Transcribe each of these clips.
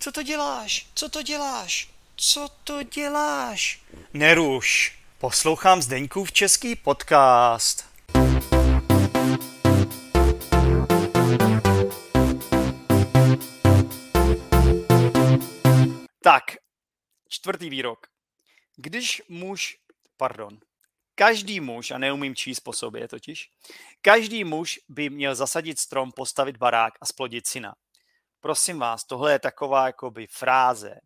Co to děláš? Co to děláš? Co to děláš? Neruš. Poslouchám Zdeňkův český podcast. Tak, čtvrtý výrok. Když muž, pardon, každý muž, a neumím číst po sobě totiž, každý muž by měl zasadit strom, postavit barák a splodit syna. Prosím vás, tohle je taková jakoby fráze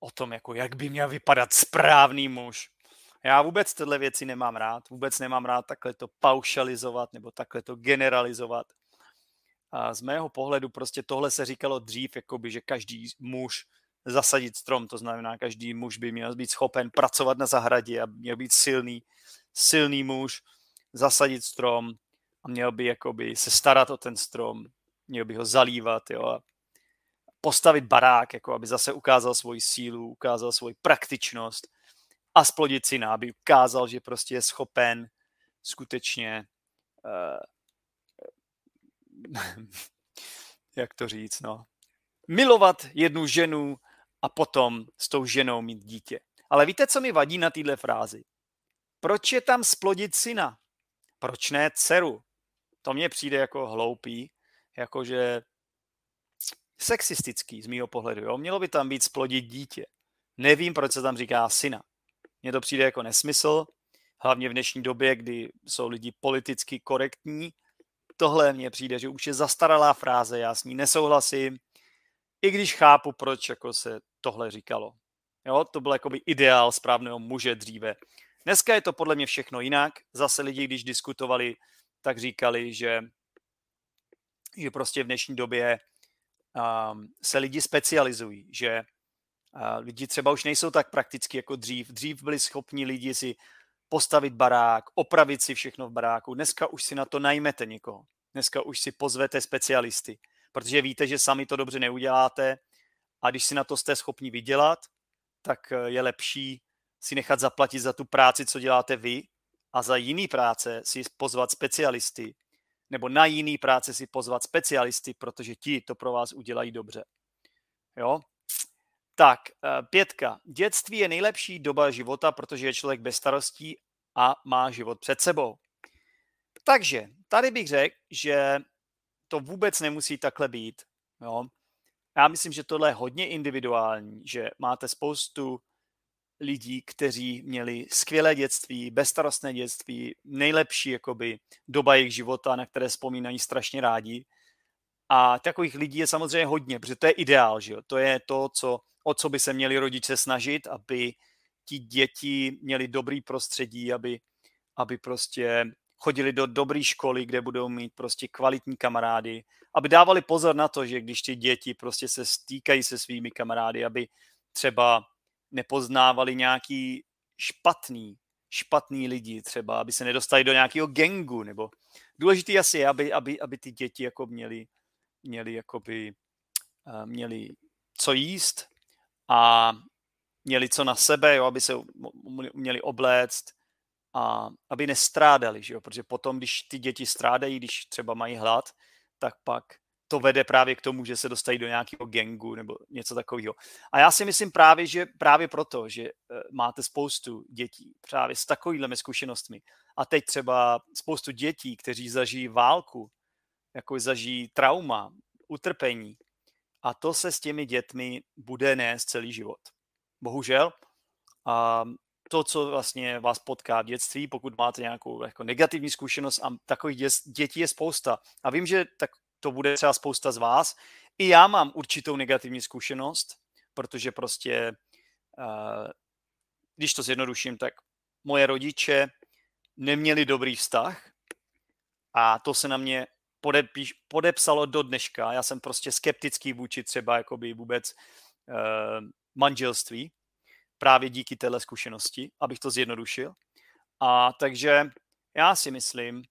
o tom, jako jak by měl vypadat správný muž. Já vůbec tyhle věci nemám rád, vůbec nemám rád takhle to paušalizovat nebo takhle to generalizovat. A z mého pohledu prostě tohle se říkalo dřív, jakoby, že každý muž zasadit strom, to znamená, každý muž by měl být schopen pracovat na zahradě a měl být silný, silný muž, zasadit strom a měl by jakoby se starat o ten strom, měl by ho zalívat, jo, a postavit barák, jako aby zase ukázal svoji sílu, ukázal svoji praktičnost a splodit syna, aby ukázal, že prostě je schopen skutečně uh, jak to říct, no, milovat jednu ženu a potom s tou ženou mít dítě. Ale víte, co mi vadí na téhle frázi? Proč je tam splodit syna? Proč ne dceru? To mně přijde jako hloupý, jakože sexistický z mýho pohledu. Jo? Mělo by tam být splodit dítě. Nevím, proč se tam říká syna. Mně to přijde jako nesmysl, hlavně v dnešní době, kdy jsou lidi politicky korektní. Tohle mně přijde, že už je zastaralá fráze, já s ní nesouhlasím, i když chápu, proč jako se tohle říkalo. Jo, to byl jakoby ideál správného muže dříve. Dneska je to podle mě všechno jinak. Zase lidi, když diskutovali, tak říkali, že, že prostě v dnešní době um, se lidi specializují, že uh, lidi třeba už nejsou tak prakticky jako dřív. Dřív byli schopni lidi si postavit barák, opravit si všechno v baráku. Dneska už si na to najmete někoho. Dneska už si pozvete specialisty, protože víte, že sami to dobře neuděláte a když si na to jste schopni vydělat, tak eh, je lepší si nechat zaplatit za tu práci, co děláte vy a za jiný práce si pozvat specialisty nebo na jiný práce si pozvat specialisty, protože ti to pro vás udělají dobře. Jo? Tak, eh, pětka. Dětství je nejlepší doba života, protože je člověk bez starostí a má život před sebou. Takže tady bych řekl, že to vůbec nemusí takhle být. Jo? Já myslím, že tohle je hodně individuální, že máte spoustu lidí, kteří měli skvělé dětství, bezstarostné dětství, nejlepší jakoby, doba jejich života, na které vzpomínají strašně rádi. A takových lidí je samozřejmě hodně, protože to je ideál, že jo? to je to, co, o co by se měli rodiče snažit, aby ti děti měli dobrý prostředí, aby, aby prostě chodili do dobré školy, kde budou mít prostě kvalitní kamarády, aby dávali pozor na to, že když ty děti prostě se stýkají se svými kamarády, aby třeba nepoznávali nějaký špatný, špatný lidi třeba, aby se nedostali do nějakého gengu, nebo důležitý asi je, aby, aby, aby ty děti jako měli, měli jakoby, uh, měli co jíst a měli co na sebe, jo, aby se měli obléct a aby nestrádali, že jo? protože potom, když ty děti strádají, když třeba mají hlad, tak pak to vede právě k tomu, že se dostají do nějakého gengu nebo něco takového. A já si myslím právě, že právě proto, že eh, máte spoustu dětí právě s takovými zkušenostmi a teď třeba spoustu dětí, kteří zažijí válku, jako zažijí trauma, utrpení a to se s těmi dětmi bude nést celý život. Bohužel. A to, co vlastně vás potká v dětství, pokud máte nějakou jako negativní zkušenost a takových dětí je spousta. A vím, že tak to bude třeba spousta z vás. I já mám určitou negativní zkušenost, protože prostě, uh, když to zjednoduším, tak moje rodiče neměli dobrý vztah a to se na mě podepíš, podepsalo do dneška. Já jsem prostě skeptický vůči třeba jakoby vůbec uh, manželství, právě díky téhle zkušenosti, abych to zjednodušil. A takže já si myslím,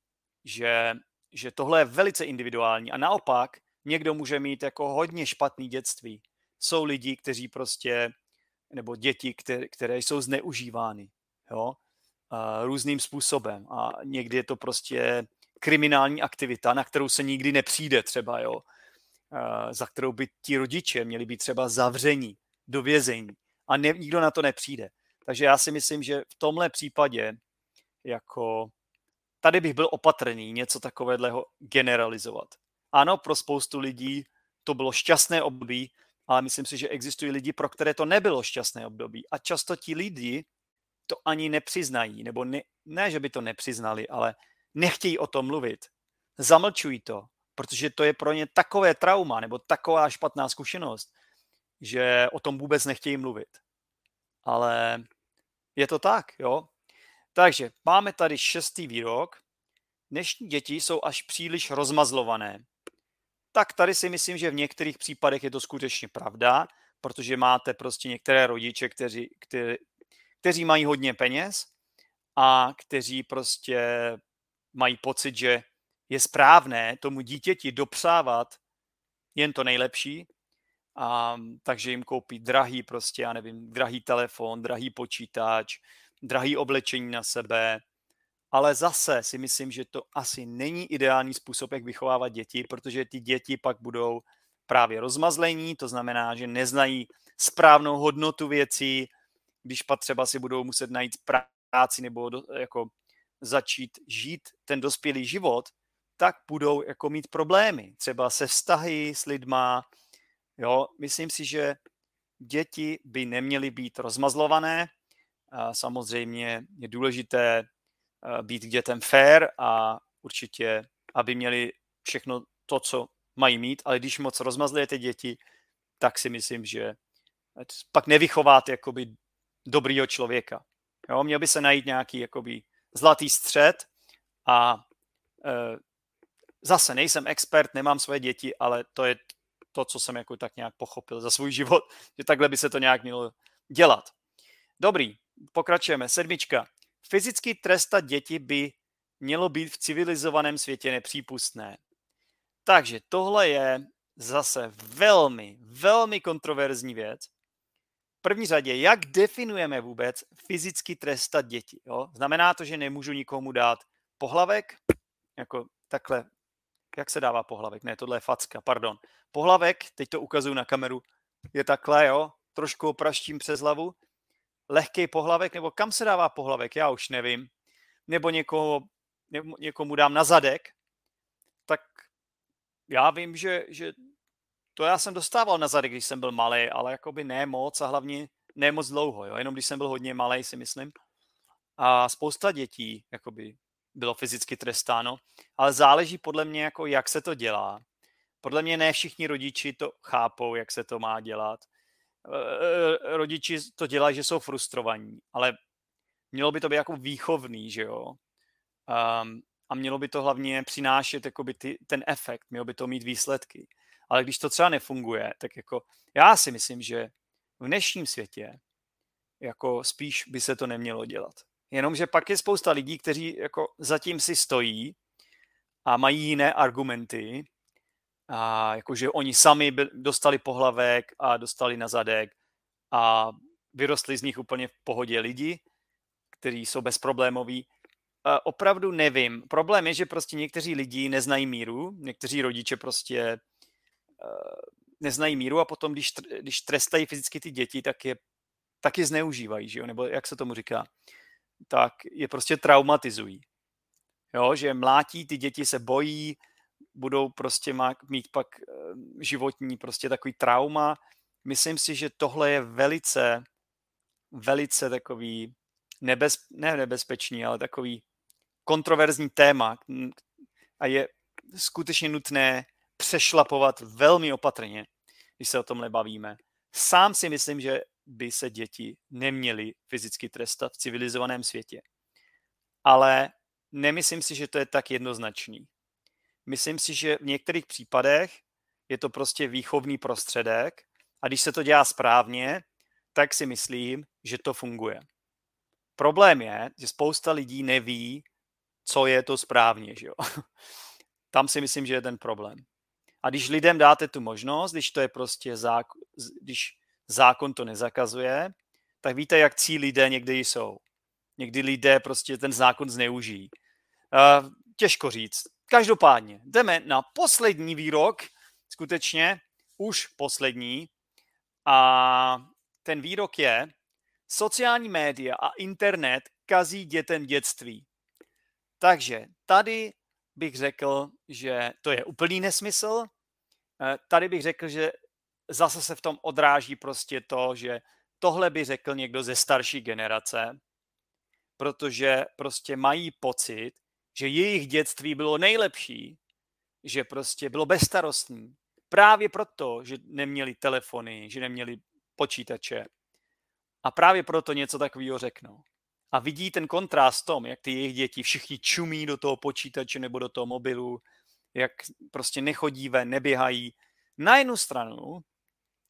že že tohle je velice individuální a naopak někdo může mít jako hodně špatný dětství. Jsou lidi, kteří prostě, nebo děti, které, které jsou zneužívány, jo, a různým způsobem a někdy je to prostě kriminální aktivita, na kterou se nikdy nepřijde třeba, jo. za kterou by ti rodiče měli být třeba zavření do vězení. A ne, nikdo na to nepřijde. Takže já si myslím, že v tomhle případě jako tady bych byl opatrný něco takového generalizovat. Ano, pro spoustu lidí to bylo šťastné období, ale myslím si, že existují lidi, pro které to nebylo šťastné období. A často ti lidi to ani nepřiznají, nebo ne, ne, že by to nepřiznali, ale nechtějí o tom mluvit. Zamlčují to, protože to je pro ně takové trauma nebo taková špatná zkušenost, že o tom vůbec nechtějí mluvit. Ale je to tak, jo? Takže máme tady šestý výrok. Dnešní děti jsou až příliš rozmazlované. Tak tady si myslím, že v některých případech je to skutečně pravda, protože máte prostě některé rodiče, kteří, kteří, kteří mají hodně peněz a kteří prostě mají pocit, že je správné tomu dítěti dopřávat jen to nejlepší, a, takže jim koupí drahý prostě, já nevím, drahý telefon, drahý počítač, drahý oblečení na sebe, ale zase si myslím, že to asi není ideální způsob, jak vychovávat děti, protože ty děti pak budou právě rozmazlení, to znamená, že neznají správnou hodnotu věcí, když pak třeba si budou muset najít práci nebo do, jako začít žít ten dospělý život, tak budou jako mít problémy, třeba se vztahy s lidma. Jo, myslím si, že děti by neměly být rozmazlované. Samozřejmě je důležité být k dětem fair a určitě, aby měli všechno to, co mají mít, ale když moc rozmazlujete děti, tak si myslím, že pak nevychováte jakoby dobrýho člověka. Jo, měl by se najít nějaký jakoby zlatý střed a e, zase nejsem expert, nemám svoje děti, ale to je to, co jsem jako tak nějak pochopil za svůj život, že takhle by se to nějak mělo dělat. Dobrý, pokračujeme. Sedmička. Fyzicky trestat děti by mělo být v civilizovaném světě nepřípustné. Takže tohle je zase velmi, velmi kontroverzní věc. V první řadě, jak definujeme vůbec fyzicky trestat děti? Jo? Znamená to, že nemůžu nikomu dát pohlavek, jako takhle, jak se dává pohlavek? Ne, tohle je facka, pardon. Pohlavek, teď to ukazuju na kameru, je takhle, jo, trošku opraštím přes hlavu lehký pohlavek, nebo kam se dává pohlavek, já už nevím, nebo někoho, někomu dám na zadek, tak já vím, že, že to já jsem dostával na zadek, když jsem byl malý, ale jakoby ne moc a hlavně ne moc dlouho, jo? jenom když jsem byl hodně malý, si myslím. A spousta dětí jakoby bylo fyzicky trestáno, ale záleží podle mě, jako jak se to dělá. Podle mě ne všichni rodiči to chápou, jak se to má dělat. Eh, rodiči to dělají, že jsou frustrovaní, ale mělo by to být jako výchovný, že jo. Um, a mělo by to hlavně přinášet ty, ten efekt, mělo by to mít výsledky. Ale když to třeba nefunguje, tak jako já si myslím, že v dnešním světě jako spíš by se to nemělo dělat. Jenomže pak je spousta lidí, kteří jako zatím si stojí a mají jiné argumenty a jakože oni sami dostali pohlavek a dostali na zadek a vyrostli z nich úplně v pohodě lidi, kteří jsou bezproblémoví. A opravdu nevím. Problém je, že prostě někteří lidi neznají míru, někteří rodiče prostě uh, neznají míru a potom, když, když trestají fyzicky ty děti, tak je, tak je zneužívají, že jo? nebo jak se tomu říká, tak je prostě traumatizují. Jo, že mlátí, ty děti se bojí, budou prostě mít pak eh, životní prostě takový trauma. Myslím si, že tohle je velice, velice takový nebez, ne nebezpečný, ale takový kontroverzní téma a je skutečně nutné přešlapovat velmi opatrně, když se o tomhle bavíme. Sám si myslím, že by se děti neměly fyzicky trestat v civilizovaném světě. Ale nemyslím si, že to je tak jednoznačný. Myslím si, že v některých případech je to prostě výchovný prostředek a když se to dělá správně, tak si myslím, že to funguje. Problém je, že spousta lidí neví, co je to správně. Že jo? Tam si myslím, že je ten problém. A když lidem dáte tu možnost, když to je prostě zákon, když zákon to nezakazuje, tak víte, jak cí lidé někdy jsou. Někdy lidé prostě ten zákon zneužijí. Uh, těžko říct. Každopádně jdeme na poslední výrok skutečně už poslední a ten výrok je, sociální média a internet kazí dětem dětství. Takže tady bych řekl, že to je úplný nesmysl. Eh, tady bych řekl, že zase se v tom odráží prostě to, že tohle by řekl někdo ze starší generace, protože prostě mají pocit, že jejich dětství bylo nejlepší, že prostě bylo bezstarostní. Právě proto, že neměli telefony, že neměli počítače. A právě proto něco takového řeknou. A vidí ten kontrast tom, jak ty jejich děti všichni čumí do toho počítače nebo do toho mobilu, jak prostě nechodí ven, neběhají. Na jednu stranu,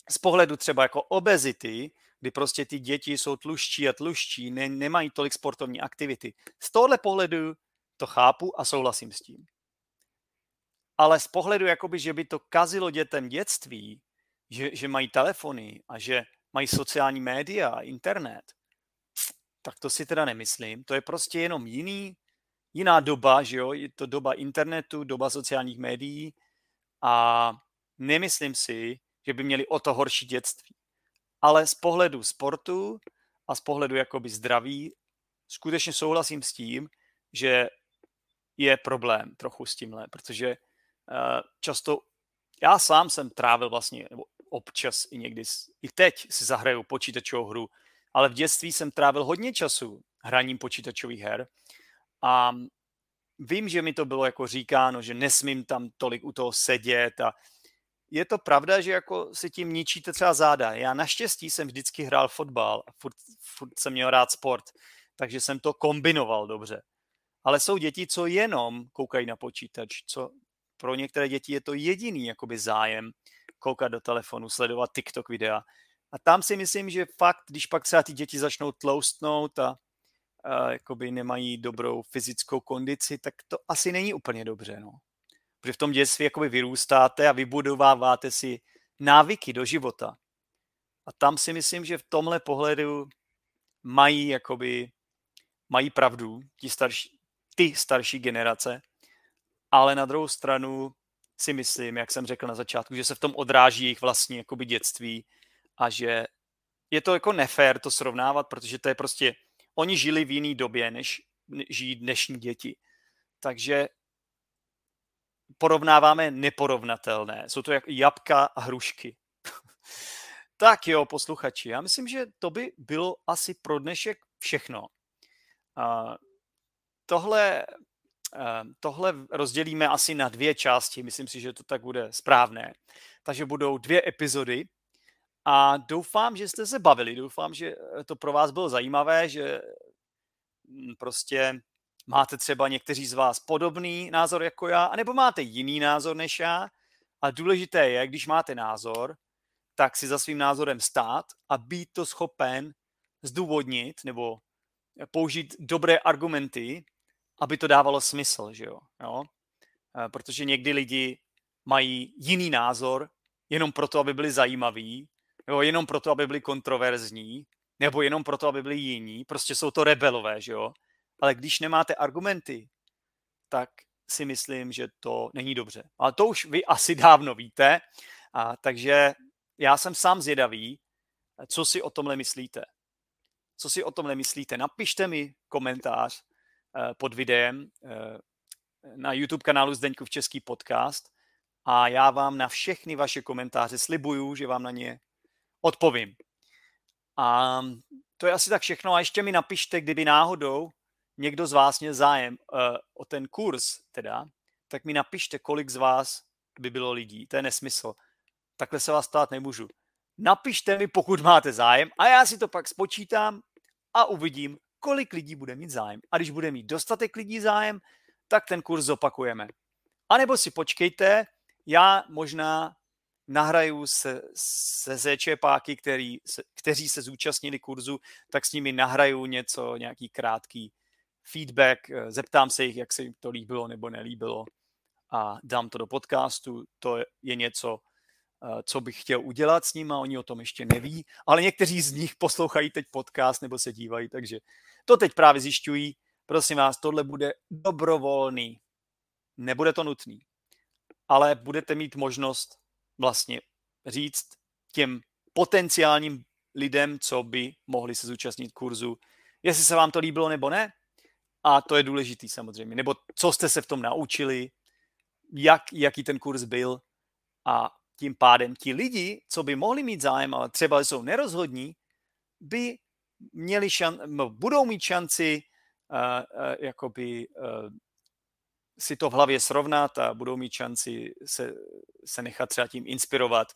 z pohledu třeba jako obezity, kdy prostě ty děti jsou tluščí a tluščí, ne, nemají tolik sportovní aktivity. Z tohle pohledu to chápu a souhlasím s tím. Ale z pohledu, jakoby, že by to kazilo dětem dětství, že, že mají telefony a že mají sociální média, internet, tak to si teda nemyslím. To je prostě jenom jiný, jiná doba, že jo? Je to doba internetu, doba sociálních médií a nemyslím si, že by měli o to horší dětství. Ale z pohledu sportu a z pohledu jakoby zdraví skutečně souhlasím s tím, že je problém trochu s tímhle, protože uh, často já sám jsem trávil vlastně, nebo občas i někdy, i teď si zahraju počítačovou hru, ale v dětství jsem trávil hodně času hraním počítačových her a vím, že mi to bylo jako říkáno, že nesmím tam tolik u toho sedět a je to pravda, že jako si tím ničíte třeba záda. Já naštěstí jsem vždycky hrál fotbal a furt, furt jsem měl rád sport, takže jsem to kombinoval dobře. Ale jsou děti, co jenom koukají na počítač, co pro některé děti je to jediný jakoby zájem koukat do telefonu, sledovat TikTok videa. A tam si myslím, že fakt, když pak třeba ty děti začnou tloustnout a, a jakoby nemají dobrou fyzickou kondici, tak to asi není úplně dobře. No. Protože v tom dětství jakoby vyrůstáte a vybudováváte si návyky do života. A tam si myslím, že v tomhle pohledu mají jakoby, mají pravdu ti starší, ty starší generace, ale na druhou stranu si myslím, jak jsem řekl na začátku, že se v tom odráží jejich vlastní jakoby dětství a že je to jako nefér to srovnávat, protože to je prostě, oni žili v jiný době, než žijí dnešní děti. Takže porovnáváme neporovnatelné. Jsou to jak jabka a hrušky. tak jo, posluchači, já myslím, že to by bylo asi pro dnešek všechno. Tohle, uh, tohle rozdělíme asi na dvě části, myslím si, že to tak bude správné. Takže budou dvě epizody a doufám, že jste se bavili, doufám, že to pro vás bylo zajímavé, že mm, prostě máte třeba někteří z vás podobný názor jako já, anebo máte jiný názor než já. A důležité je, když máte názor, tak si za svým názorem stát a být to schopen zdůvodnit nebo použít dobré argumenty, aby to dávalo smysl, že jo? jo? Eh, protože někdy lidi mají jiný názor jenom proto, aby byli zajímaví, nebo jenom proto, aby byli kontroverzní, nebo jenom proto, aby byli jiní. Prostě jsou to rebelové, že jo? ale když nemáte argumenty, tak si myslím, že to není dobře. Ale to už vy asi dávno víte, a takže já jsem sám zvědavý, co si o tomhle myslíte. Co si o tomhle myslíte? Napište mi komentář pod videem eh, na YouTube kanálu Zdeňkův Český podcast a já vám na všechny vaše komentáře slibuju, že vám na ně odpovím. A to je asi tak všechno. A ještě mi napište, kdyby náhodou někdo z vás měl zájem uh, o ten kurz, teda, tak mi napište, kolik z vás by bylo lidí. To je nesmysl. Takhle se vás stát nemůžu. Napište mi, pokud máte zájem a já si to pak spočítám a uvidím, kolik lidí bude mít zájem. A když bude mít dostatek lidí zájem, tak ten kurz zopakujeme. A nebo si počkejte, já možná nahraju se, se zéčepáky, který, se, kteří se zúčastnili kurzu, tak s nimi nahraju něco, nějaký krátký feedback, eh, zeptám se jich, jak se jim to líbilo nebo nelíbilo a dám to do podcastu. To je něco, co bych chtěl udělat s nimi, oni o tom ještě neví, ale někteří z nich poslouchají teď podcast nebo se dívají, takže to teď právě zjišťují. Prosím vás, tohle bude dobrovolný. Nebude to nutný, ale budete mít možnost vlastně říct těm potenciálním lidem, co by mohli se zúčastnit kurzu, jestli se vám to líbilo nebo ne. A to je důležitý samozřejmě. Nebo co jste se v tom naučili, jak, jaký ten kurz byl a tím pádem ti lidi, co by mohli mít zájem, ale třeba jsou nerozhodní, by měli šan, no, budou mít šanci uh, uh, jakoby uh, si to v hlavě srovnat a budou mít šanci se, se nechat třeba tím inspirovat.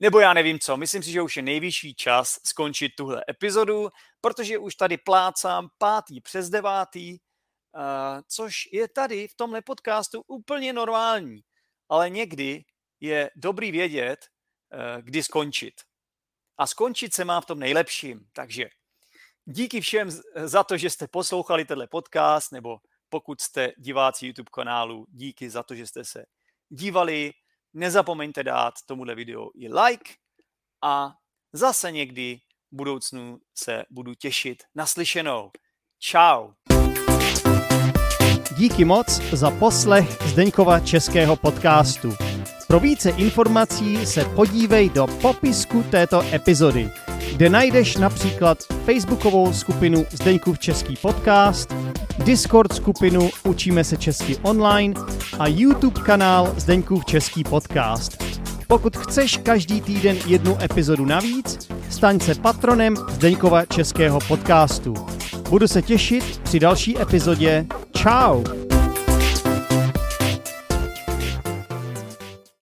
Nebo já nevím co, myslím si, že už je nejvyšší čas skončit tuhle epizodu, protože už tady plácám pátý přes devátý, což je tady v tomhle podcastu úplně normální. Ale někdy je dobrý vědět, uh, kdy skončit. A skončit se má v tom nejlepším. Takže díky všem za to, že jste poslouchali tenhle podcast, nebo pokud jste diváci YouTube kanálu, díky za to, že jste se dívali. Nezapomeňte dát tomuhle videu i like a zase někdy v budoucnu se budu těšit naslyšenou. Ciao. Díky moc za poslech Zdeňkova českého podcastu. Pro více informací se podívej do popisku této epizody, kde najdeš například facebookovou skupinu Zdeňkův český podcast, Discord skupinu Učíme se česky online a YouTube kanál Zdeňkův český podcast. Pokud chceš každý týden jednu epizodu navíc, staň se patronem Zdeňkova českého podcastu. Budu se těšit při další epizodě. Ciao!